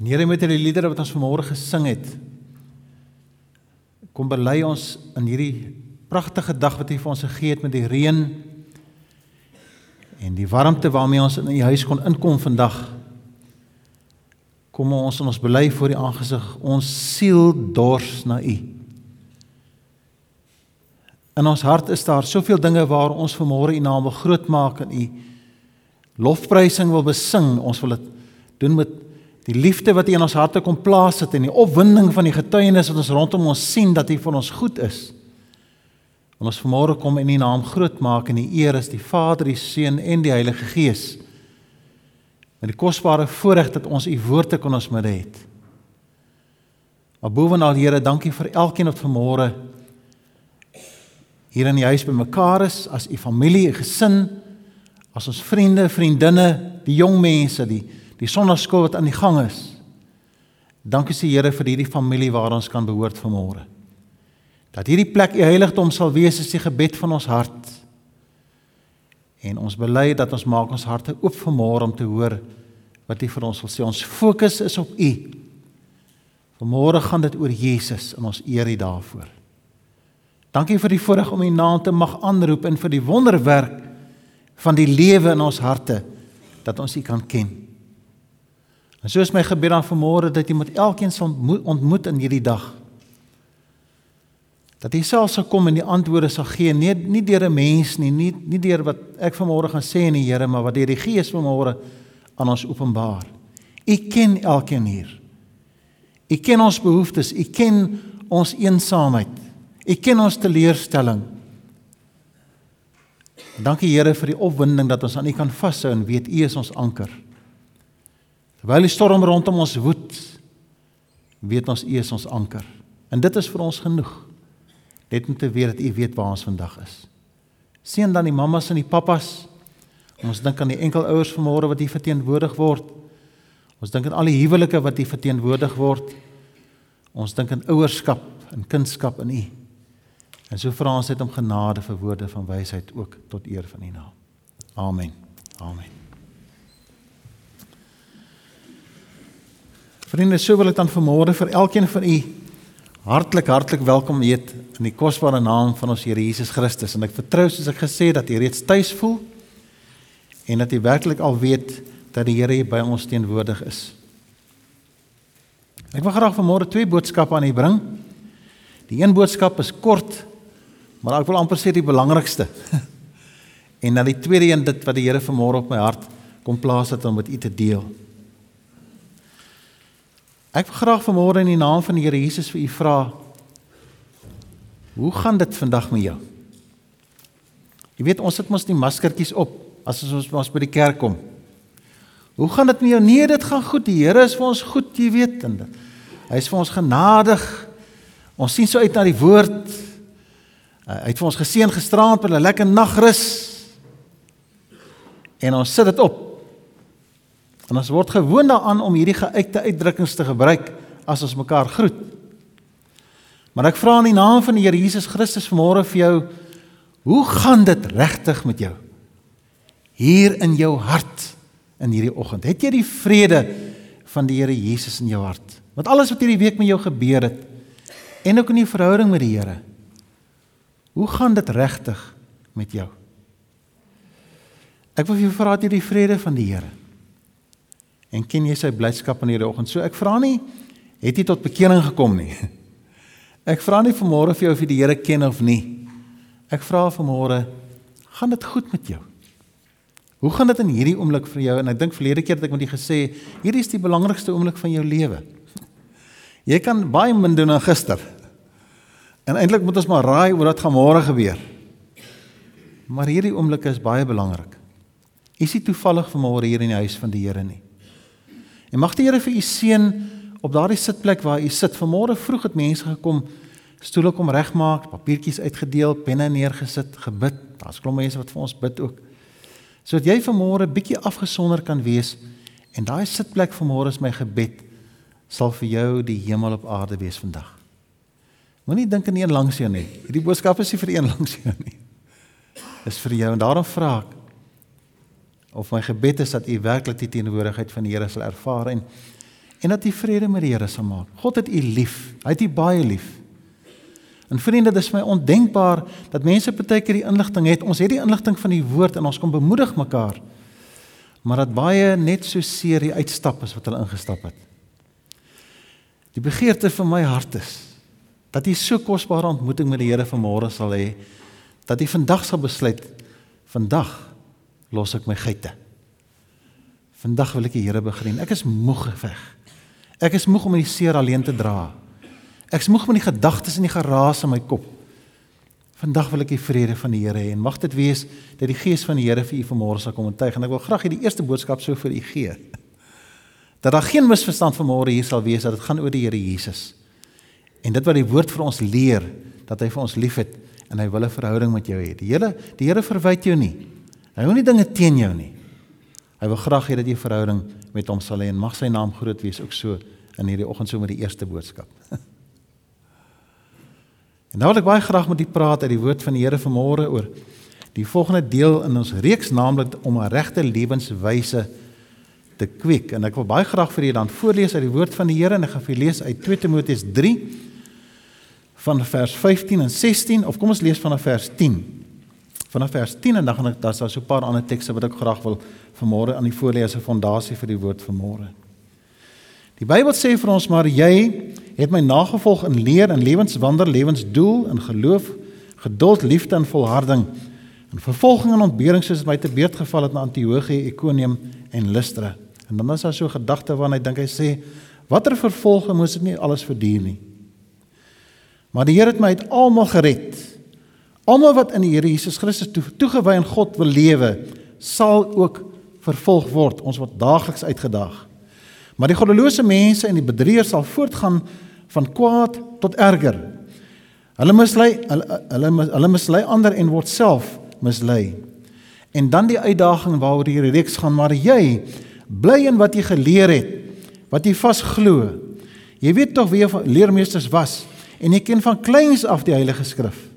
En Here met hierdie liedere wat ons vanmôre gesing het, kom bely ons in hierdie pragtige dag wat U vir ons gegee het met die reën en die warmte waarmee ons in U huis kon inkom vandag. Kom ons in ons bely voor die aangesig, ons siel dors na U. In ons hart is daar soveel dinge waar ons vanmôre U naam wil groot maak en U lofprysing wil besing. Ons wil dit doen met die liefde wat U in ons harte kom plaas het en die opwinding van die getuienis wat ons rondom ons sien dat U vir ons goed is. En ons vanmôre kom in U naam groot maak en die eer is die Vader, die Seun en die Heilige Gees. Met die kosbare voorreg dat ons U woord te kon ons midde het. Maar bovenal Here, dankie vir elkeen wat vanmôre hier in die huis bymekaar is as U familie, U gesin, as ons vriende, vriendinne, die jong mense, die die sonnaskool wat aan die gang is. Dankie se Here vir hierdie familie waar ons kan behoort vanmôre. Dat hierdie plek u heiligdom sal wees is die gebed van ons hart. En ons bely dat ons maak ons harte oop vanmôre om te hoor wat u vir ons wil sê. Ons fokus is op u. Vanmôre gaan dit oor Jesus en ons eer u daarvoor. Dankie vir die voorreg om u naam te mag aanroep en vir die wonderwerk van die lewe in ons harte dat ons u kan ken. En so is my gebed dan vanmôre dat jy met elkeen sal ontmoet in hierdie dag. Dat jy self sal kom en die antwoorde sal gee, nie nie deur 'n mens nie, nie nie deur wat ek vanmôre gaan sê in die Here, maar wat deur die Gees vanmôre aan ons openbaar. U ken elkeen hier. U ken ons behoeftes, u ken ons eensaamheid. U ken ons teleurstelling. Dankie Here vir die opwinding dat ons aan U kan vashou en weet U is ons anker. Terwyl die storm rondom ons woed, weet ons U is ons anker. En dit is vir ons genoeg. Net om te weet dat U weet waar ons vandag is. Seën dan die mammas en die pappas. Ons dink aan die enkelouers vanmôre wat hier verteenwoordig word. Ons dink aan al die huwelike wat hier verteenwoordig word. Ons dink aan ouerskap en kindskap in U. En so vra ons net om genade vir woorde van wysheid ook tot eer van U naam. Amen. Amen. Vriende, so wil ek dan vanmôre vir elkeen van u hartlik hartlik welkom heet in die kosbare naam van ons Here Jesus Christus en ek vertrou soos ek gesê dat u reeds tuis voel en dat u werklik al weet dat die Here hier by ons teenwoordig is. Ek wil graag vanmôre twee boodskappe aan u bring. Die een boodskap is kort, maar ek wil amper sê die belangrikste. en dan die tweede een dit wat die Here vanmôre op my hart kom plaas het om u te deel. Ek wil graag vanmôre in die naam van die Here Jesus vir u vra. Hoe gaan dit vandag met jou? Jy weet ons sit mos die maskertjies op as ons ons by die kerk kom. Hoe gaan dit met jou? Nee, dit gaan goed. Die Here is vir ons goed, jy weet. En hy is vir ons genadig. Ons sien so uit na die woord. Hy het vir ons geseën gisteraand met 'n lekker nagrus. En ons sit dit op. En ons word gewoond daaraan om hierdie geuite uitdrukkings te gebruik as ons mekaar groet. Maar ek vra in die naam van die Here Jesus Christus vanmôre vir jou, hoe gaan dit regtig met jou? Hier in jou hart in hierdie oggend. Het jy die vrede van die Here Jesus in jou hart? Met alles wat hierdie week met jou gebeur het en ook in die verhouding met die Here. Hoe gaan dit regtig met jou? Ek wil vir jou vra dat jy die vrede van die Here en ken jy sy blydskap in hierdie oggend. So ek vra nie het jy tot bekering gekom nie. Ek vra nie vanmôre vir jou of jy die Here ken of nie. Ek vra vanmôre gaan dit goed met jou? Hoe gaan dit in hierdie oomblik vir jou? En ek dink verlede keer het ek met jou gesê, hierdie is die belangrikste oomblik van jou lewe. Jy kan baie min doen dan gister. En eintlik moet ons maar raai oor wat gaan môre gebeur. Maar hierdie oomblik is baie belangrik. Is nie toevallig vanmôre hier in die huis van die Here nie. En mag die Here vir u seën op daardie sitplek waar u sit. Vanmôre vroeg het mense gekom, stoele kom regmaak, papiertjies uitgedeel, penne neergesit, gebid. Daar's klomp mense wat vir ons bid ook. Sodat jy vanmôre bietjie afgesonder kan wees en daai sitplek vanmôre is my gebed sal vir jou die hemel op aarde wees vandag. Moenie dink aan een langs jou nie. Hierdie boodskap is nie vir een langs jou nie. Dis vir jou en daarom vra ek of my gebed is dat u werklik die teenwoordigheid van die Here sal ervaar en en dat u vrede met die Here sal maak. God het u lief. Hy het u baie lief. En vriende, dit is my ondenkbaar dat mense baie keer die inligting het. Ons het die inligting van die woord en ons kom bemoedig mekaar. Maar dat baie net so seer die uitstap is wat hulle ingestap het. Die begeerte van my hart is dat jy so kosbare ontmoeting met die Here vanmôre sal hê dat jy vandag sal besluit vandag los ek my geite. Vandag wil ek die Here begrien. Ek is moeg geveg. Ek is moeg om die seer alleen te dra. Ek is moeg met die gedagtes en die geraas in my kop. Vandag wil ek die vrede van die Here hê en mag dit wees dat die gees van die Here vir u vanmôre sal kom intuig en ek wil graag hê die eerste boodskap sou vir u gee. Dat daar geen misverstand vanmôre hier sal wees dat dit gaan oor die Here Jesus. En dit wat die woord vir ons leer, dat hy vir ons liefhet en hy wil 'n verhouding met jou hê. Die Here, die Here verwyd jou nie. Hy hou nie dinge teen jou nie. Hy wil graag hê dat jy 'n verhouding met hom sal hê en mag sy naam groot wees ook so in hierdie oggend so met die eerste boodskap. en nou wil ek baie graag met u praat uit die woord van die Here vanmôre oor die volgende deel in ons reeks naamlik om 'n regte lewenswyse te kweek en ek wil baie graag vir julle dan voorlees uit die woord van die Here en ek gaan vir julle lees uit 2 Timoteus 3 van vers 15 en 16 of kom ons lees vanaf vers 10 vanaf vers 10 en dan gaan ek daar so 'n paar ander tekste wat ek graag wil vanmôre aan die voorlees 'n fondasie vir die woord vanmôre. Die Bybel sê vir ons maar jy het my nagevolg in leer en lewenswandel, lewensdoel en geloof, geduld, liefde en volharding. En vervolging en ontbering soos my te beurt geval het na Antiochië, Ikonium en Lystra. En dan is daar so 'n gedagte waarna hy dink hy sê watter vervolging moes dit nie alles verduur nie. Maar die Here het my uit almal gered. Almal wat in die Here Jesus Christus toe, toegewy aan God wil lewe, sal ook vervolg word. Ons word daagliks uitgedaag. Maar die goddelose mense en die bedrieërs sal voortgaan van kwaad tot erger. Hulle mislei hulle hulle, hulle mislei ander en word self mislei. En dan die uitdaging waaroor hierdie reeks gaan, maar jy bly in wat jy geleer het, wat jy vasglo. Jy weet tog wie jou leermeesters was en jy ken van kleins af die Heilige Skrif.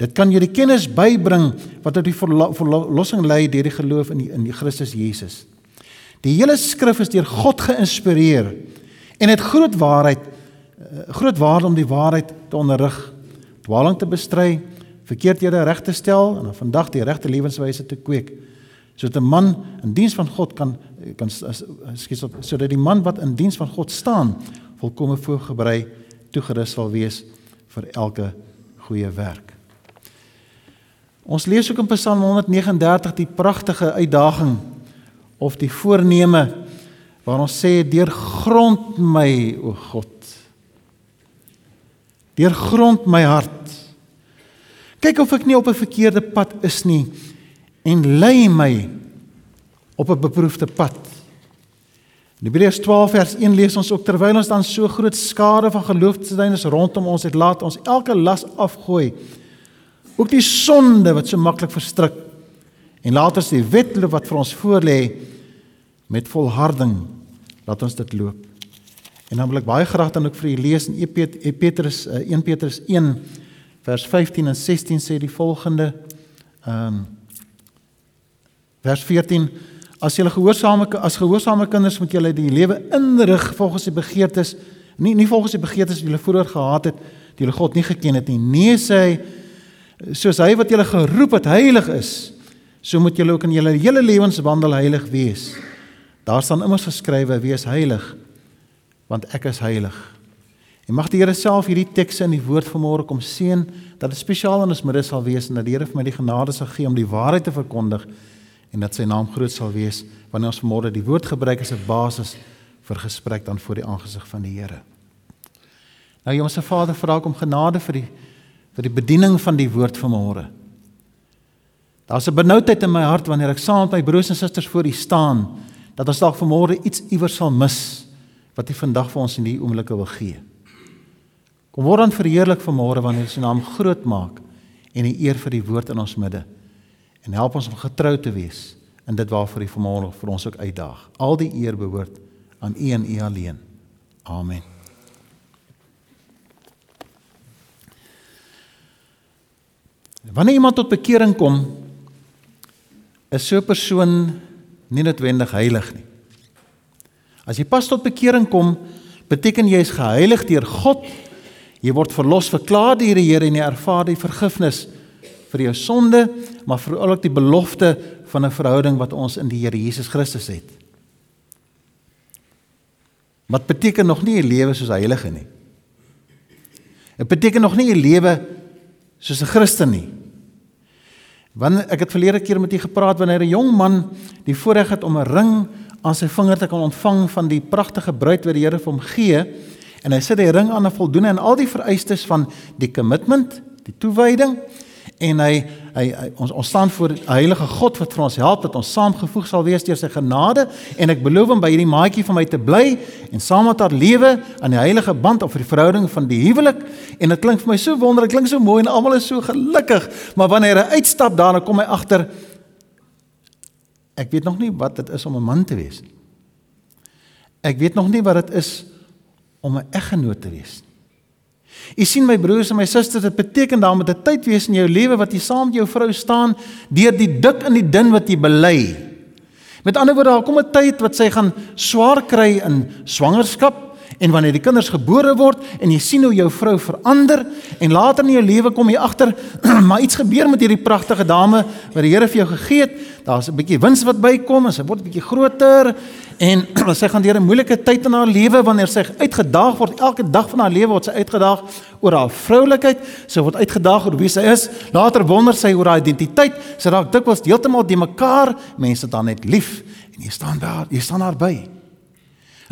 Dit kan jou die kennis bybring wat tot die verlossing lei deur die geloof in die, in die Christus Jesus. Die hele skrif is deur God geïnspireer en het groot waarheid eh, groot waarde om die waarheid te onderrig, dwaling te bestry, verkeerdhede reg te stel en vandag die regte lewenswyse te kweek. Sodat 'n man in diens van God kan kan skiet sodat die man wat in diens van God staan volkome voorberei toegerus sal wees vir elke goeie werk. Ons lees ook in Psalm 139 die pragtige uitdaging of die voorneme waar ons sê deurgrond my o God. Deurgrond my hart. Kyk of ek nie op 'n verkeerde pad is nie en lei my op 'n beproefde pad. In Hebreërs 12 vers 1 lees ons ook terwyl ons dan so groot skare van geloofsdieners rondom ons het, laat ons elke las afgooi ook die sonde wat so maklik verstrik. En laat ons die wedloop wat vir ons voorlê met volharding. Laat ons dit loop. En dan wil ek baie graag dan ook vir u lees in 1 Petrus 1 eh, Petrus 1 vers 15 en 16 sê die volgende ehm um, vers 14 as julle gehoorsame as gehoorsame kinders moet julle die lewe inrig volgens die begeertes nie nie volgens die begeertes wat julle vroeër gehad het die julle God nie geken het nie. Nee sê hy soos hy wat julle geroep het heilig is, so moet julle ook in julle hele lewenswandel heilig wees. Daar staan immers geskrywe: "Wees heilig, want ek is heilig." En mag die Here self hierdie tekste in die woord vanmôre kom seën dat dit spesiaal in ons midde sal wees en dat die Here vir my die genade sal gee om die waarheid te verkondig en dat sy naam groot sal wees wanneer ons vanmôre die woord gebruik as 'n basis vir gesprek dan voor die aangesig van die Here. Nou, Hemelse Vader, vra ek om genade vir die vir die bediening van die woord van môre. Daar's 'n benoudheid in my hart wanneer ek saam met my broers en susters voor U staan dat ons dalk vanmôre iets iewers sal mis wat U vandag vir ons in hierdie oomblikke wil gee. Kom word dan verheerlik vanmôre wanneer U naam groot maak en die eer vir die woord in ons midde en help ons om getrou te wees in dit waarvoor U vanmôre vir ons ook uitdaag. Al die eer behoort aan U en U alleen. Amen. Wanneer iemand tot bekering kom, is so 'n persoon nie noodwendig heilig nie. As jy pas tot bekering kom, beteken jy is geheilig deur God. Jy word verlos verklaar deur die Here en jy ervaar die vergifnis vir jou sonde, maar veral ook die belofte van 'n verhouding wat ons in die Here Jesus Christus het. Wat beteken nog nie 'n lewe soos heilige nie. Dit beteken nog nie 'n lewe soos 'n Christen nie. Wanneer ek het verlede keer met u gepraat wanneer 'n jong man die voorreg het om 'n ring aan sy vinger te kan ontvang van die pragtige bruid wat die Here vir hom gee. En hy sit die ring aan en voldoen aan al die vereistes van die commitment, die toewyding en hy hy, hy ons ons staan voor 'n heilige God wat vir ons help dat ons saamgevoeg sal wees deur sy genade. En ek beloof hom by hierdie maatjie van my te bly en saam met haar lewe aan die heilige band of die verhouding van die huwelik. En dit klink vir my so wonderlik klink so mooi en almal is so gelukkig. Maar wanneer hy uitstap daarna kom hy agter ek weet nog nie wat dit is om 'n man te wees ek weet nog nie wat dit is om 'n eggenoot te wees nie U sien my broers en my susters, dit beteken daar moet 'n tyd wees in jou lewe wat jy saam met jou vrou staan deur die dik en die dun wat jy bely. Met ander woorde, daar kom 'n tyd wat sy gaan swaar kry in swangerskap en wanneer die kinders gebore word en jy sien hoe jou vrou verander en later in jou lewe kom jy agter maar iets gebeur met hierdie pragtige dame wat die Here vir jou gegee het. Daar's 'n bietjie wins wat bykom en sy word 'n bietjie groter En sy gaan deur 'n moeilike tyd in haar lewe wanneer sy uitgedaag word. Elke dag van haar lewe word sy uitgedaag oor haar vroulikheid. Sy word uitgedaag oor wie sy is. Later wonder sy oor haar identiteit. Sy raak dikwels heeltemal die mekaar. Mense dan net lief en jy staan daar, jy staan daar by.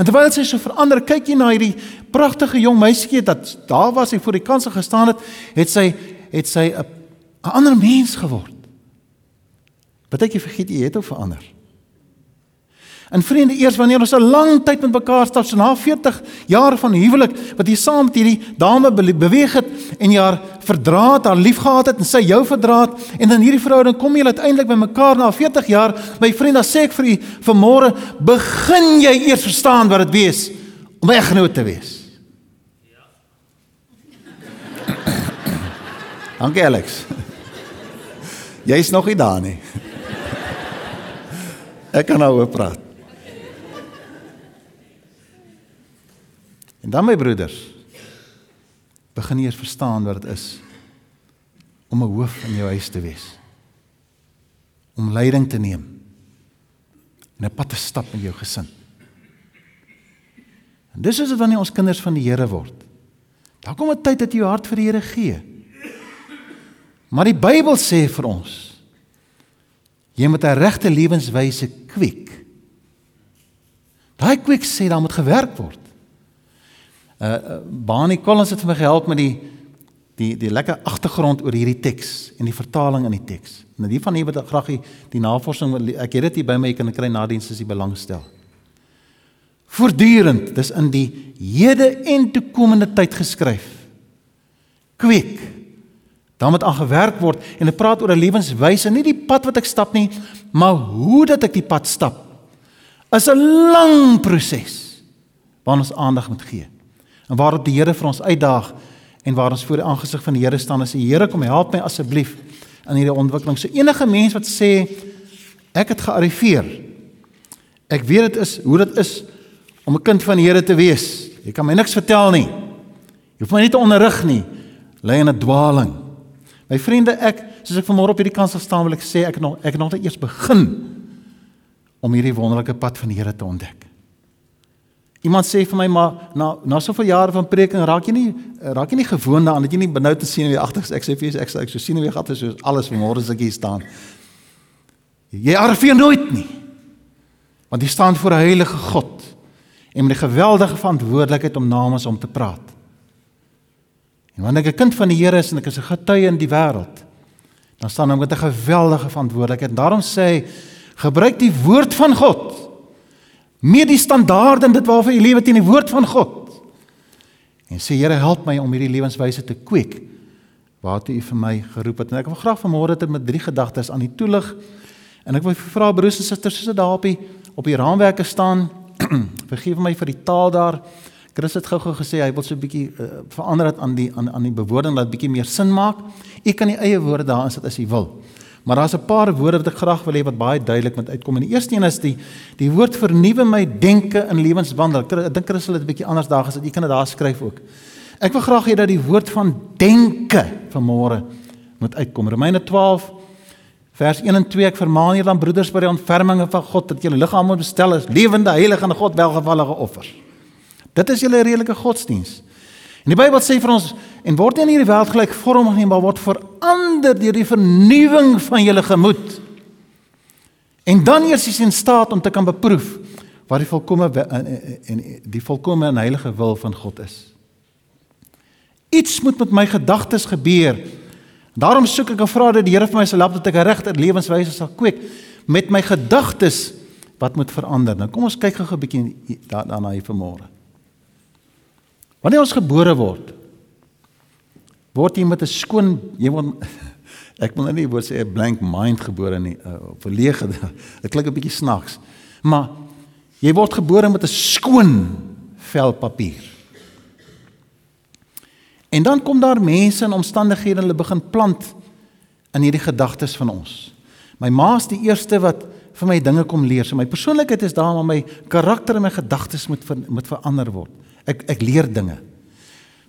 En terwyl sy so verander, kyk jy na hierdie pragtige jong meisietjie dat daar waar sy voor die kanse gestaan het, het sy het sy 'n ander mens geword. Wat ek jy vergeet jy het of verander. En vriende, eers wanneer ons 'n lang tyd met mekaar stap, so na 40 jaar van huwelik, wat jy saam met hierdie dame beweeg het en jy haar verdra het, haar liefgehad het en sy jou verdra het en dan hierdie verhouding kom jy uiteindelik by mekaar na 40 jaar, my vriende, dan sê ek vir u vanmôre, begin jy eers verstaan wat dit wees om eggenoot te wees. Ja. Dankie Alex. Jy's nog nie daar nie. Ek kan nou oor praat. En dan my broeders, begin eers verstaan wat dit is om 'n hoof in jou huis te wees. Om leiding te neem en 'n pad te stap in jou gesin. En dis is dit wanneer ons kinders van die Here word. Daar kom 'n tyd dat jy jou hart vir die Here gee. Maar die Bybel sê vir ons jy moet 'n regte lewenswyse kweek. Daai kweek sê daar moet gewerk word. Uh, uh Bani Collins het vir my gehelp met die die die lekker agtergrond oor hierdie teks en die vertaling in die teks. Nou die van julle wat graag die, die navorsing ek het dit hier by my kan kry na diens as jy belangstel. Voortdurend, dis in die hede en toekomende tyd geskryf. Kweek. Dan moet aangewerk word en dit praat oor 'n lewenswyse, nie die pad wat ek stap nie, maar hoe dat ek die pad stap. Is 'n lang proses waarna ons aandag moet gee en waarop die Here vir ons uitdaag en waar ons voor die aangesig van die Here staan en sê Here kom help my asseblief in hierdie ontwikkeling. So enige mens wat sê ek het gearriveer. Ek weet dit is hoe dit is om 'n kind van die Here te wees. Jy kan my niks vertel nie. Jy hoef my nie te onderrig nie. Lê in 'n dwaling. My vriende, ek soos ek vanmôre op hierdie kans staan wil ek sê ek nog ek nog net eers begin om hierdie wonderlike pad van die Here te ontdek. Iemand sê vir my maar na na soveel jare van preking raak jy nie raak jy nie gewoond daaraan dat jy nie benou te sien wie agter ek sê vir jy ek sê ek so sien wie agter so alles vanmôre as ek hier staan. Jy arriveer nooit nie. Want jy staan voor 'n heilige God en met 'n geweldige verantwoordelikheid om namens hom te praat. En wanneer ek 'n kind van die Here is en ek is 'n getuie in die wêreld, dan staan ek met 'n geweldige verantwoordelikheid. Daarom sê hy gebruik die woord van God meer die standaarde en dit waarvoor jy lewe teen die woord van God. En sê Here help my om hierdie lewenswyse te kweek waartoe U vir my geroep het. En ek wil graag vanmôre dit met drie gedagtes aan U toelig. En ek wil vra broers en susters soos dit daar op die op die raamwerke staan. Vergeef my vir die taal daar. Chris het gou-gou gesê hy wil so 'n bietjie uh, verander dit aan die aan aan die bewoording dat bietjie meer sin maak. U kan die eie woorde daar insit as u wil. Maar daar's 'n paar woorde wat ek graag wil hê wat baie duidelik moet uitkom. En die eerste een is die die woord vernuwe my denke in lewenswandel. Ek dink Christus het dit 'n bietjie anders daar gesit. Jy kan dit daar skryf ook. Ek wil graag hê dat die woord van denke vanmôre moet uitkom. Romeine 12 vers 1 en 2 ek vermaan julle dan broeders by die ontferminge van God dat julle liggame bestel as lewende, heilige en God welgevallige offers. Dit is julle redelike godsdiens. En die Bybel sê vir ons en word in hierdie wêreld gelyk vorm nie, maar word verander deur die vernuwing van julle gemoed. En dan eers is jy in staat om te kan beproef wat die volkomme en die volkomme en heilige wil van God is. Iets moet met my gedagtes gebeur. Daarom soek ek en vra dat die Here vir my sal help dat ek 'n regte lewenswyse sal kweek met my gedagtes wat moet verander. Nou kom ons kyk gou 'n bietjie daarna hier vanmôre. Wanneer ons gebore word, word jy met 'n skoon jy word ek wil nou nie word sê 'n blank mind gebore nie, uh, verlege. Dit klink 'n bietjie snaaks. Maar jy word gebore met 'n skoon vel papier. En dan kom daar mense en omstandighede en hulle begin plant in hierdie gedagtes van ons. My ma is die eerste wat vir my dinge kom leer. So my persoonlikheid is daar maar my karakter en my gedagtes moet ver, moet verander word. Ek ek leer dinge.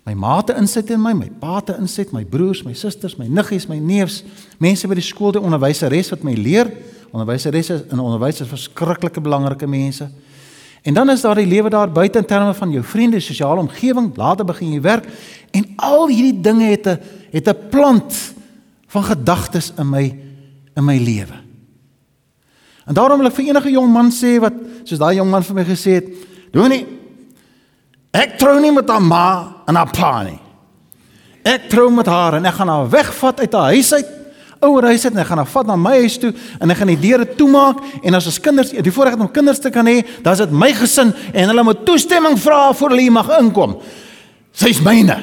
My ma het insit in my, my pa het insit, my broers, my susters, my niggies, my neefs, mense by die skool, die onderwyseres wat my leer. Onderwyseresse en onderwysers verskriklike belangrike mense. En dan is daar die lewe daar buite in terme van jou vriende, sosiale omgewing, later begin jy werk en al hierdie dinge het 'n het 'n plant van gedagtes in my in my lewe. En daarom wil ek vir enige jong man sê wat soos daai jong man vir my gesê het, doen nie Ek trou nie met haar ma en haar pa nie. Ek trou met haar en ek gaan haar wegvat uit haar huis uit, ouer huis uit en ek gaan haar vat na my huis toe en ek gaan die deure toemaak en as ons kinders die voorreg het om kinders te kan hê, dan is dit my gesin en hulle moet toestemming vra voor hulle mag inkom. Sy's myne.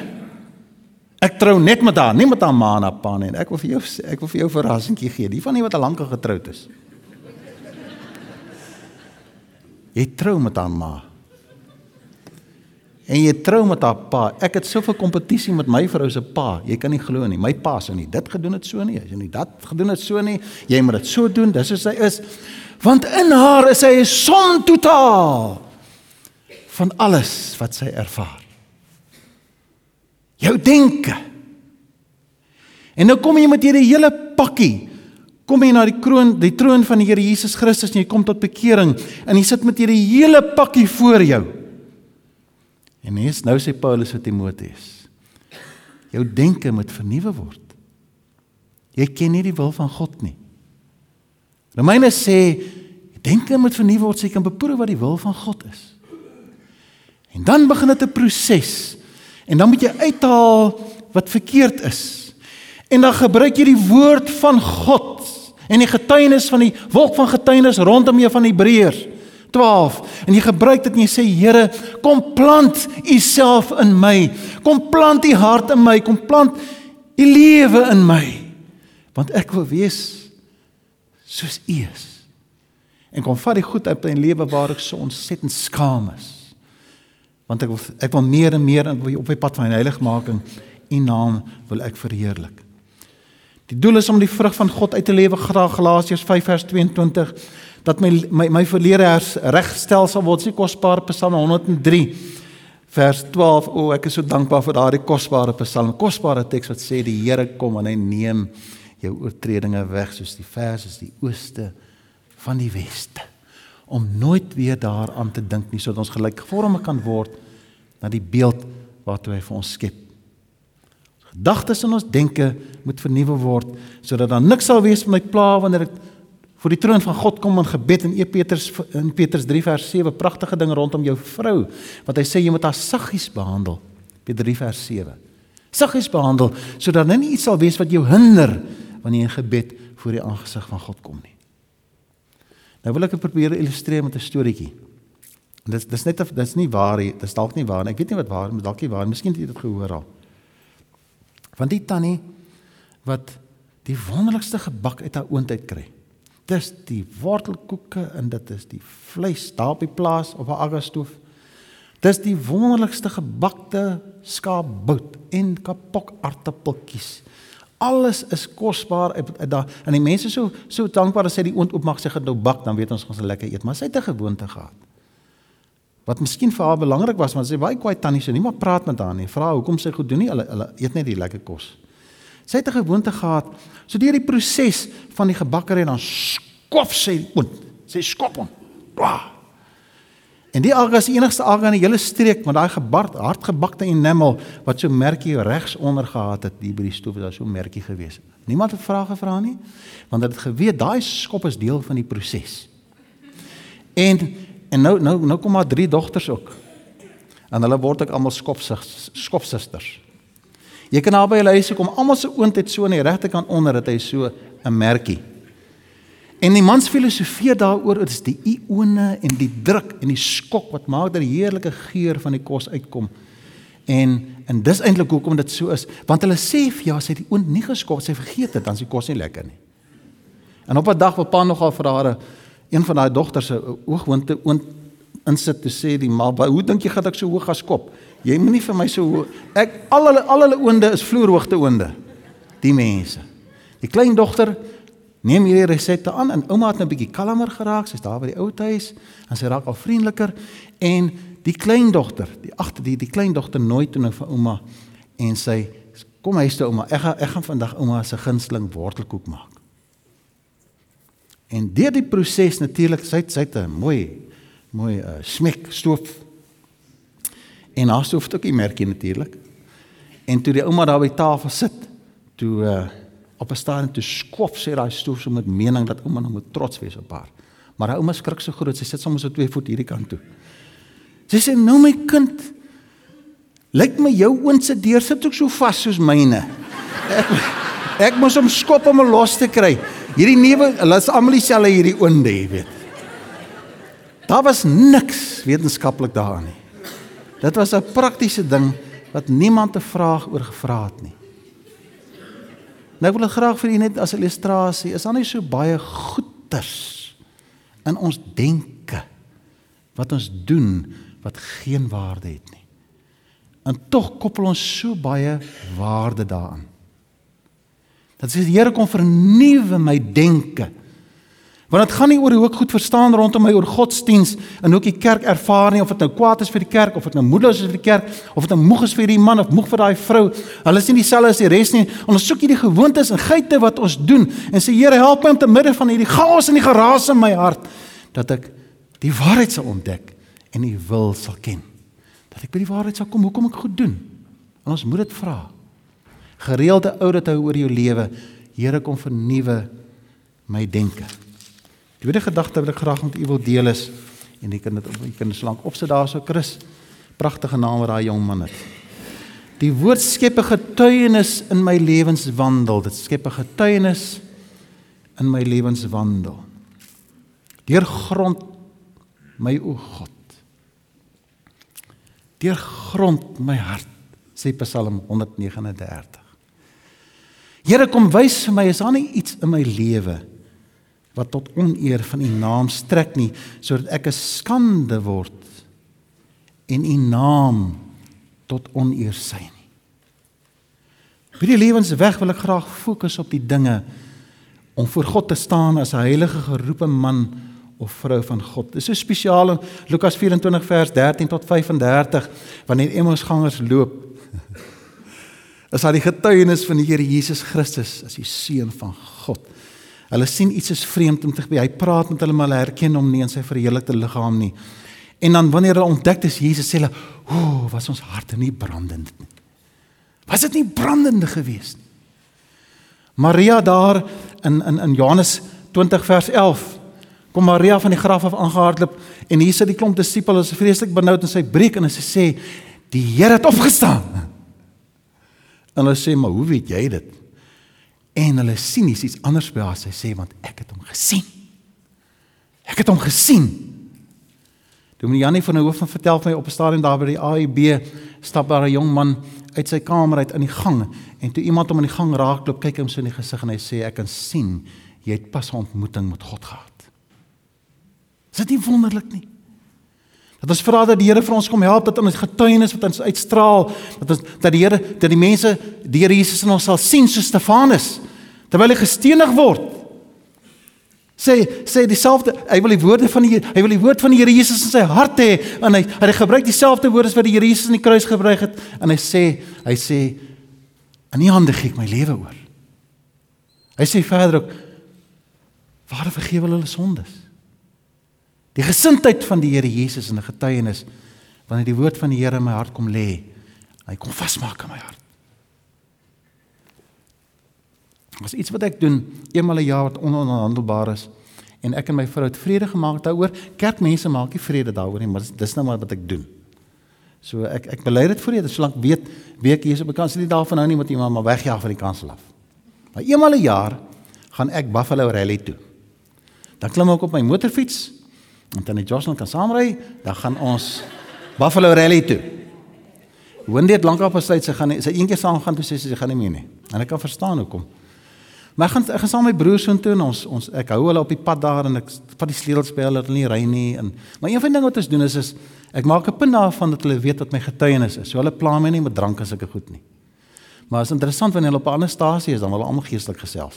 Ek trou net met haar, nie met haar ma en haar pa nie. Ek wil vir jou ek wil vir jou 'n verrassingkie gee. Die van nie wat al lank getroud is. Jy trou met haar ma en jy trou met haar pa. Ek het soveel kompetisie met my vrou se pa. Jy kan nie glo nie. My pa sou nie dit gedoen het so nie. Hy sou nie dat gedoen het so nie. Jy moet dit so doen. Dis hoe sy is. Want in haar is hy 'n som totaal van alles wat sy ervaar. Jou denke. En nou kom jy met hierdie hele pakkie. Kom jy na die kroon, die troon van die Here Jesus Christus en jy kom tot bekering en jy sit met hierdie hele pakkie voor jou. En mens nou sê Paulus vir Timoteus. Jou denke moet vernuwe word. Jy ken nie die wil van God nie. Romeine sê denke moet vernuwe word, so jy kan beproe wat die wil van God is. En dan begin dit 'n proses. En dan moet jy uithaal wat verkeerd is. En dan gebruik jy die woord van God en die getuienis van die wolk van getuienis rondom jou van Hebreërs 12 en jy gebruik dit en jy sê Here, kom plant u self in my. Kom plant u hart in my, kom plant u lewe in my. Want ek wil wees soos u is. En kom vat die goed uit my lewe waar ek so ontsettend skaam is. Want ek wil ek wil meer en meer op my pad van heiligmaking u naam wil ek verheerlik. Die doel is om die vrug van God uit te lewe, Galasiërs 5 vers 22 dat my my my verlede regstel sal word. Sy kosbare Psalm 103 vers 12. O, ek is so dankbaar vir daardie kosbare Psalm. Kosbare teks wat sê die Here kom en hy neem jou oortredinge weg soos die vers is die ooste van die weste om nooit weer daaraan te dink nie sodat ons gelykvorme kan word na die beeld wat hy vir ons skep. Gedagtes en ons denke moet vernuwe word sodat daar niks sal wees met my pla wanneer ek voor die troon van God kom in gebed in 1 Petrus in Petrus 3 vers 7 pragtige dinge rondom jou vrou wat hy sê jy moet haar saggies behandel. Petrus 3 vers 7 saggies behandel sodat nou nie iets sal wees wat jou hinder wanneer jy in gebed voor die aangesig van God kom nie. Nou wil ek dit probeer illustreer met 'n storieetjie. Dis dis net dis nie waar nie dis dalk nie waar nie. Ek weet nie wat waar is dalk nie waar miskien het jy dit gehoor al. Van die tannie wat die wonderlikste gebak uit haar oondheid kry dis die wortelkoeke en dit is die vleis daar op die plaas op 'n agastoof. Dis die wonderlikste gebakte skaapbout en kapok aartappeltjies. Alles is kosbaar. Daar en die mense so so dankbaar as hy die oond oopmaak sê gaan nou bak, dan weet ons gaan lekker eet, maar sy het 'n gewoonte gehad. Wat miskien vir haar belangrik was, maar sy baie kwaai tannie so nie maar praat met haar nie. Vra hoekom sy goed doen nie. Hulle hulle eet net die lekker kos. Sy het 'n gewoonte gehad. So deur die proses van die gebakkery dan skof sy oond. Sy skop hom. Wow. En die alga is die enigste alga in die hele streek met daai gebard hardgebakte enamel wat so merkie regs onder gehad het hier by die stoof, daar so merkie gewees. Niemand het vrae gevra nie, want hulle het geweet daai skop is deel van die proses. En en nou nou nou kom maar drie dogters ook. En hulle word ek almal skopsusters. Jy kan naby hulle huis kom, almal se oond het so aan die regterkant onder het hy so 'n merkie. En die mans filosofeer daaroor is die ione en die druk en die skok wat maak dat die heerlike geur van die kos uitkom. En en dis eintlik hoekom dit so is, want hulle sê vir ja, sy het die oond nie geskok, sy vergeet dit, dan is die kos nie lekker nie. En op 'n dag wat pa nogal vir haar een van daai dogters se oogwinte oond insit te sê die ma, "Hoe dink jy gaan ek so hoog geskop? Jy moenie vir my so. Ek al hulle al hulle oonde is vloerhoogte oonde. Die mense. Die klein dogter neem hierdie resepte aan en ouma het nou bietjie kalmer geraak. Sy's daar by die ou huis en sy raak al vriendeliker en die kleindogter, die agter die die kleindogter nooi toe nou vir ouma en sy kom huis toe ouma. Ek gaan ek gaan vandag ouma se gunsteling wortelkoek maak. En deur die proses natuurlik sy sy het 'n mooi mooi uh, smek stoof. En haar stoof het ook 'n merkie natuurlik. En toe die ouma daar by tafel sit, toe uh, op 'n stadium toe skof sy daai stoel so met mening dat ouma nou moet trots wees op haar. Maar haar ouma skrik so groot, sy sit soms so twee voet hierdie kant toe. Sy sê nou my kind, lyk my jou oond se deur sit ook so vas soos myne. Ek ek moes hom skop om hom los te kry. Hierdie neuwe, hulle is almal dieselfde hierdie oonde, jy weet. Daar was niks wetenskaplik daarin nie. Dit was 'n praktiese ding wat niemand 'n vraag oor gevra het nie. Nou ek wil dit graag vir u net as 'n illustrasie. Is daar nie so baie goeters in ons denke wat ons doen wat geen waarde het nie. En tog koppel ons so baie waarde daaraan. Dat sê die Here kom vernuwe my denke. Want dit gaan nie oor hoe ek goed verstaan rondom my oor godsdiens en hoe ek die kerk ervaar nie of dit nou kwaad is vir die kerk of dit nou moedeloos is vir die kerk of dit nou moeg is vir die man of moeg vir daai vrou. Hulle is nie dieselfde as die res nie. Ons soek hierdie gewoontes en geite wat ons doen en sê Here help my om te midde van hierdie chaos en die geraas in my hart dat ek die waarheid sal ontdek en u wil sal ken. Dat ek by die waarheid sal kom hoekom ek goed doen. En ons moet dit vra. Gereelde oudit hou oor jou lewe. Here kom vernuwe my denke. Tweede gedagte wat ek graag met u wil deel is en jy kan dit op jy kan dit slank opsit daarso Chris. Pragtige naam wat daai jong man het. Die woord skep 'n getuienis in my lewenswandel. Dit skep 'n getuienis in my lewenswandel. Deur grond my o God. Deur grond my hart, sê Psalm 139. Here kom wys vir my is daar nie iets in my lewe nie wat tot oneer van u naam strek nie sodat ek 'n skande word en u naam tot oneer sy nie. By die lewensweg wil ek graag fokus op die dinge om voor God te staan as 'n heilige geroepe man of vrou van God. Dis so spesiaal in Lukas 24 vers 13 tot 35 wanneer Emmausgangers loop. Is daar die getuienis van die Here Jesus Christus as die seun van God. Hulle sien iets is vreemd om te by. Hy praat met hulle maar hulle herken hom nie in sy verheerlikte liggaam nie. En dan wanneer hulle ontdek dis Jesus sê hulle, "O, was ons harte nie brandend nie." Was dit nie brandende geweest nie? Maria daar in in in Johannes 20 vers 11 kom Maria van die graf af aangehardloop en hier sit die klomp disippels is vreeslik benoud en sy breek en sy sê die Here het opgestaan. En hulle sê maar hoe weet jy dit? En hulle sien iets iets anders by haar. Sy sê want ek het hom gesien. Ek het hom gesien. Dominee Janie van der Hoof van vertel my op 'n stadium daar by die AIB stap daar 'n jong man uit sy kamer uit in die gang en toe iemand hom in die gang raakloop kyk hom so in die gesig en hy sê ek kan sien jy het pas 'n ontmoeting met God gehad. Is dit nie wonderlik nie? Dat ons vra dat die Here vir ons kom help dat ons getuienis wat ons uitstraal, dat ons dat die Here dat die mense die Here Jesus in ons sal sien soos Stefanus terwyl hy gestenig word. Sê sê dieselfde, hy wil die woorde van die hy wil die woord van die Here Jesus in sy hart hê en hy hy gebruik dieselfde woorde as wat die Here Jesus in die kruis gebruik het en hy sê hy sê in U hande gee ek my lewe oor. Hy sê verder ook Vader vergewe hulle sondes. Die gesindheid van die Here Jesus in 'n getuienis wanneer die woord van die Here in my hart kom lê, hy kom vasmaak in my hart. Is iets wat ek doen eenmal 'n jaar wat ononderhandelbaar is en ek en my vrou het vrede gemaak daaroor. Kerkmense maak nie vrede daaroor nie, maar dis nou maar wat ek doen. So ek ek bely dit voor jy, solank weet wie ek hier is op kansel nie daarvan hou nie met iemand maar wegjaag van die kansel af. Maar eenmal 'n jaar gaan ek Buffalo Rally toe. Dan klim ek op my motorfiets en dan die Jocelyn kan saamry, dan gaan ons Buffalo Rally toe. Wendy het lankal besluit sy gaan sy eendag saam gaan toe sê sy gaan nie meer nie. En ek kan verstaan hoekom. Maar ek gaan ek gaan saam met broers so toe en ons ons ek hou hulle op die pad daar en ek vat die sleutels by hulle dat hulle nie ry nie en maar een van die dinge wat ons doen is is ek maak 'n punt daarvan dat hulle weet wat my getuienis is. So hulle pla my nie met drank as ek goed nie. Maar is interessant wanneer hulle op 'n ander stasie is dan hulle almal geestelik gesels.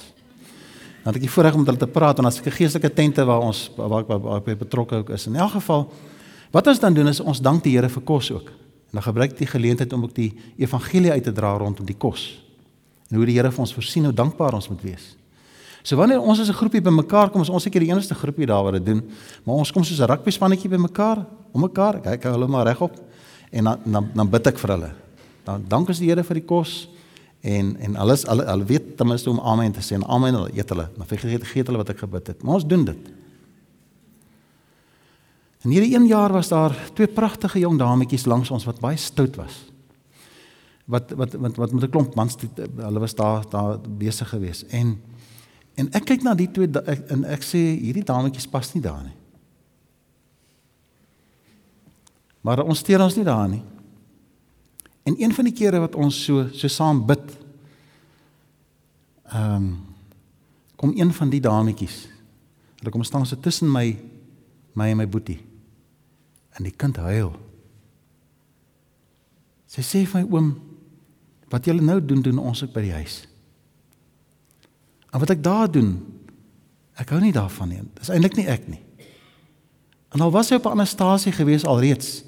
Dan het ek die voorreg om met hulle te praat en ek 'n geestelike tente waar ons waar ek waar ek betrokke ook is. In elk geval wat ons dan doen is ons dank die Here vir kos ook. En dan gebruik ek die geleentheid om ook die evangelie uit te dra rondom die kos. En hoe die Here vir ons voorsien hoe dankbaar ons moet wees. So wanneer ons as 'n groepie bymekaar kom, is ons seker die enigste groepie daar wat dit doen, maar ons kom soos 'n rugby spannetjie bymekaar, om mekaar, kyk hulle maar regop en dan dan dan bid ek vir hulle. Dan dank ons die Here vir die kos en en alles hulle hulle weet ten minste om amen te sê en amen hulle eet hulle. Maar vergeet vergeet hulle wat ek gebid het. Maar ons doen dit. En hierdie een jaar was daar twee pragtige jong dametjies langs ons wat baie stout was. Wat wat wat wat met 'n klomp mans hulle was daar daar besig geweest en en ek kyk na die twee ek, en ek sê hierdie dametjies pas nie daar nie. Maar ons steur ons nie daar nie En een van die kere wat ons so so saam bid, ehm um, kom een van die dametjies. Hulle kom staan so tussen my my en my boetie. En die kind huil. Sy sê vir my oom, wat julle nou doen doen ons ook by die huis. En wat ek daar doen, ek hou nie daarvan nie. Dis eintlik nie ek nie. En al was sy op 'n ander stasie gewees alreeds,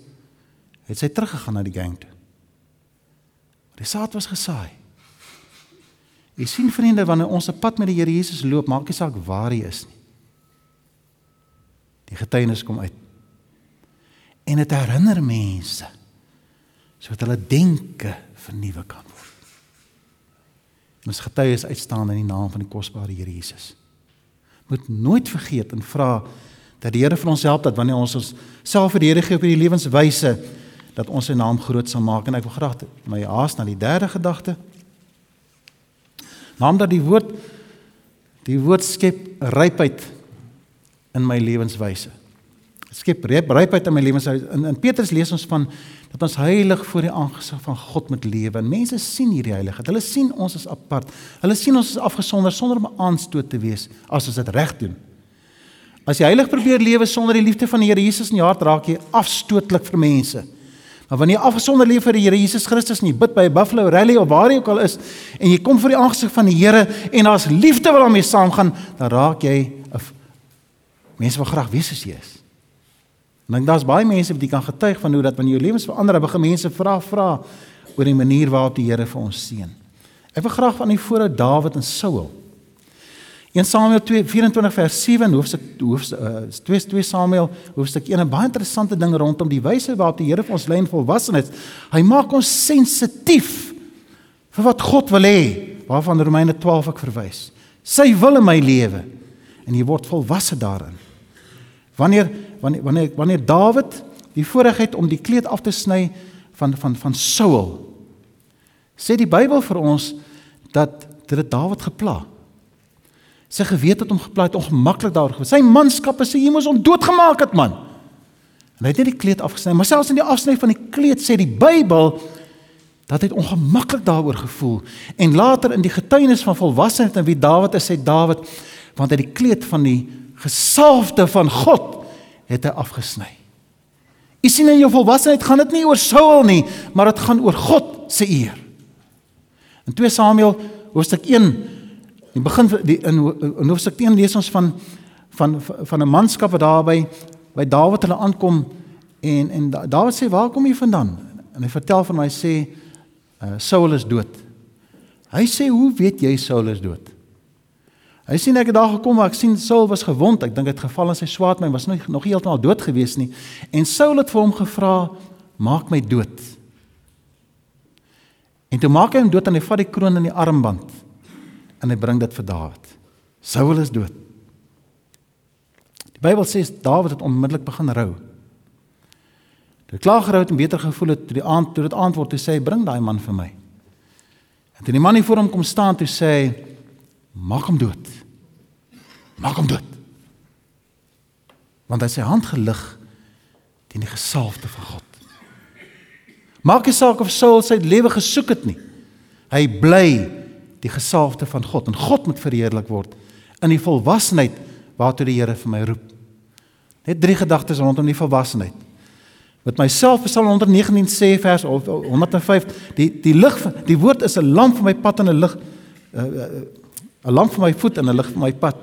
het sy teruggegaan na die gang toe. Die saad was gesaai. Jy sien vriende wanneer ons 'n pad met die Here Jesus loop, maak nie saak waar hy is nie. Die getuienis kom uit. En dit herinner mense sodat hulle denke vernuwe kan word. Ons getuies uitstaan in die naam van die kosbare Here Jesus. Moet nooit vergeet en vra dat die Here vir ons help dat wanneer ons ons self vir die Here gee op hierdie lewenswyse dat ons sy naam groot sal maak en ek wil graag my haas na die derde gedagte. Naamdat die woord die woord skep rypheid in my lewenswyse. Skep rypheid in my lewenswyse. In, in Petrus lees ons van dat ons heilig voor die aangesig van God moet lewe. En mense sien hierdie heiligheid. Hulle sien ons is apart. Hulle sien ons is afgesonder sonder om aanstoot te wees as ons dit reg doen. As jy heilig probeer lewe sonder die liefde van die Here Jesus in jou hart raak jy afstootlik vir mense. Maar wanneer jy afgesonder leef vir die Here Jesus Christus jy bid by 'n Buffalo Rally of waar jy ook al is en jy kom voor die aangesig van die Here en daar's liefde wat daarmee saamgaan, dan raak jy 'n mense wat graag weet as jy is. En dan daar's baie mense wat jy kan getuig van hoe dat wanneer jou lewens verander, begin mense vra vra oor die manier waarop die Here vir ons seën. Ek wil graag van die voorou Dawid en Saul 1 Samuel 2:24 vers 7 hoofstuk hoofstuk uh, 2 2 Samuel hoofstuk 1 'n baie interessante ding rondom die wyse waarop die Here vir ons lei in volwassenheid. Hy maak ons sensitief vir wat God wil hê, waarvan Romeine 12 ek verwys. Sy wil in my lewe en jy word volwasse daarin. Wanneer wanneer wanneer wanneer Dawid die voorreg het om die kleed af te sny van van van Saul sê die Bybel vir ons dat dit Dawid gepla het Sy gewete het hom geplaai, ongemaklik daaroor gewees. Sy manskappe sê hy moes hom doodgemaak het, man. En hy het net die kleed afgesny, maar selfs in die afsny van die kleed sê die Bybel dat hy ongemaklik daaroor gevoel. En later in die getuienis van volwassenheid en wie Dawid is, sê Dawid want hy die kleed van die gesalfde van God het hy afgesny. U sien in jou volwassenheid gaan dit nie oor Saul nie, maar dit gaan oor God se eer. In 2 Samuel hoofstuk 1 in begin die in, in hoofstuk 1 lees ons van van van 'n manskap wat daar by by Dawid hulle aankom en en Dawid sê waar kom jy vandaan? En hy vertel vir my sê uh, Saul is dood. Hy sê hoe weet jy Saul is dood? Hy sien ek het daar gekom maar ek sien Saul was gewond. Ek dink hy het geval in sy swaard, hy was nog nog heeltemal dood gewees nie. En Saul het vir hom gevra: "Maak my dood." En toe maak hy hom dood en hy vat die kroon in die armband en hy bring dit vir Dawid. Saul is dood. Die Bybel sê Dawid het onmiddellik begin rou. Toe klaar gerou het en beter gevoel het toe die aand toe dit antwoord te sê bring daai man vir my. En toe die man hier voor hom kom staan toe sê hy maak hom dood. Maak hom dood. Want hy sy hand gelig teen die gesalfde van God. Maak nie saak of Saul sy lewe gesoek het nie. Hy bly die gesalfde van God en God moet verheerlik word in die volwassenheid waartoe die Here vir my roep. Net drie gedagtes rondom die volwassenheid. Met myself Psalm 119 sê vers 105 die die lig die woord is 'n lamp vir my pad en 'n lig 'n uh, uh, lamp vir my voet en 'n lig vir my pad.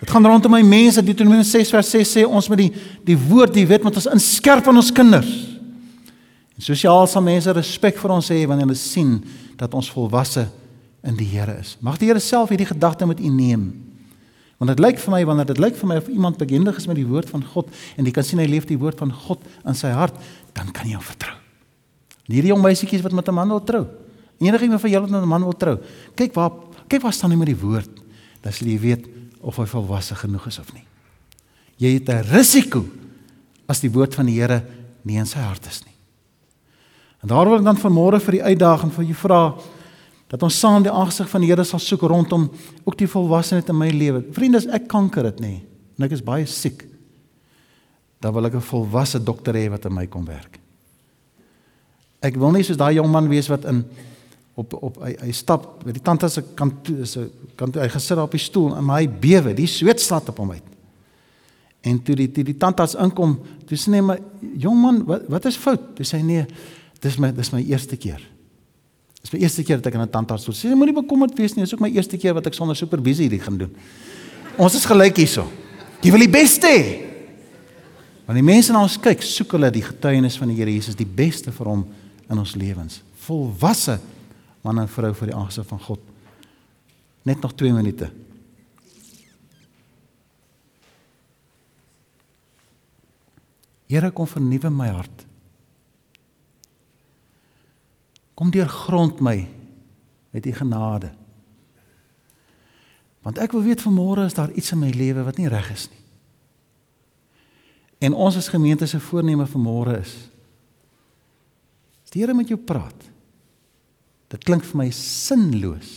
Dit gaan rondom my mense Deuteronomium 6 vers 6 sê ons met die die woord die wet moet ons inskerp aan ons kinders. En sosiaal sal mense respek vir ons hê wanneer hulle sien dat ons volwasse in die Here is. Mag die Here self hierdie gedagte met u neem. Want dit lyk vir my wanneer dit lyk vir my of iemand bekendig is met die woord van God en jy kan sien hy leef die woord van God in sy hart, dan kan jy hom vertrou. En hierdie jong meisietjies wat met 'n man wil trou. Enigiemand van julle wat met 'n man wil trou, kyk waar kyk waar staan hy met die woord. Dan sal jy weet of hy volwasse genoeg is of nie. Jy het 'n risiko as die woord van die Here nie in sy hart is nie. En daar wil ek dan vanmôre vir die uitdaging vir jou vra dat ons saam die aangesig van die Here sal soek rondom ook die volwassenheid in my lewe. Vriende, as ek kanker het nê en ek is baie siek, dan wil ek 'n volwasse dokter hê wat aan my kom werk. Ek wil nie soos daai jong man wees wat in op op hy, hy stap by die tante se kant se kant hy gesit op die stoel en hy bewe, die sweet slaat op hom uit. En toe die die, die tantes inkom, toe sê hy maar jong man, wat wat is fout? Toe sê hy nee, dis my dis my eerste keer. Dis my eerste keer dat ek aan 'n tandarts toe. Sê moenie bekommerd wees nie, dis ook my eerste keer wat ek sonder supervisie hierdie gaan doen. Ons is gelyk hierso. Jy wil die beste hê. Want die mense na ons kyk, soek hulle die getuienis van die Here Jesus, die beste vir hom in ons lewens. Volwasse man en vrou vir die aangesig van God. Net nog 2 minute. Here kom vernuwe my hart. Kom deurgrond my met u genade. Want ek wil weet vanmôre is daar iets in my lewe wat nie reg is nie. En ons as gemeente se voorneme vanmôre is die Here met jou praat. Dit klink vir my sinloos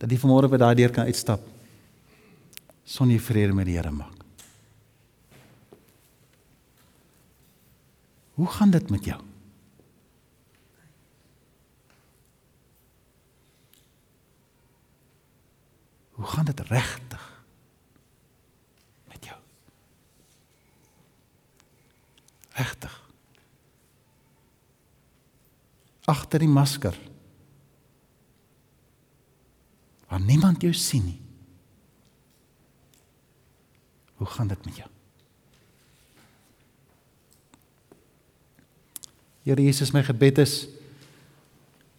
dat jy vanmôre by daai deur kan uitstap sonder vrede met die Here maak. Hoe gaan dit met jou? Hoe gaan dit regtig met jou? Regtig. Agter die masker. Waar niemand jou sien nie. Hoe gaan dit met jou? Here Jesus, my gebed is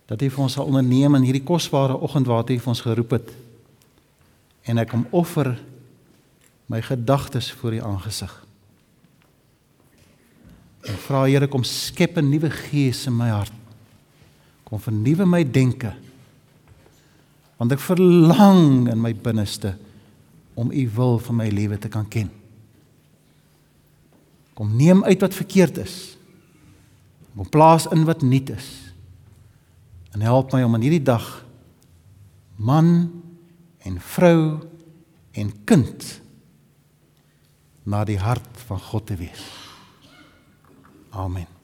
dat U vir ons sal onderneem in hierdie kosbare oggend waar U ons geroep het en ek kom offer my gedagtes voor U aangesig. En vra Here kom skep 'n nuwe gees in my hart. Kom vernuwe my denke. Want ek verlang in my binneste om U wil vir my lewe te kan ken. Kom neem uit wat verkeerd is. Kom plaas in wat nuut is. En help my om in hierdie dag man en vrou en kind na die hart van God te wees. Amen.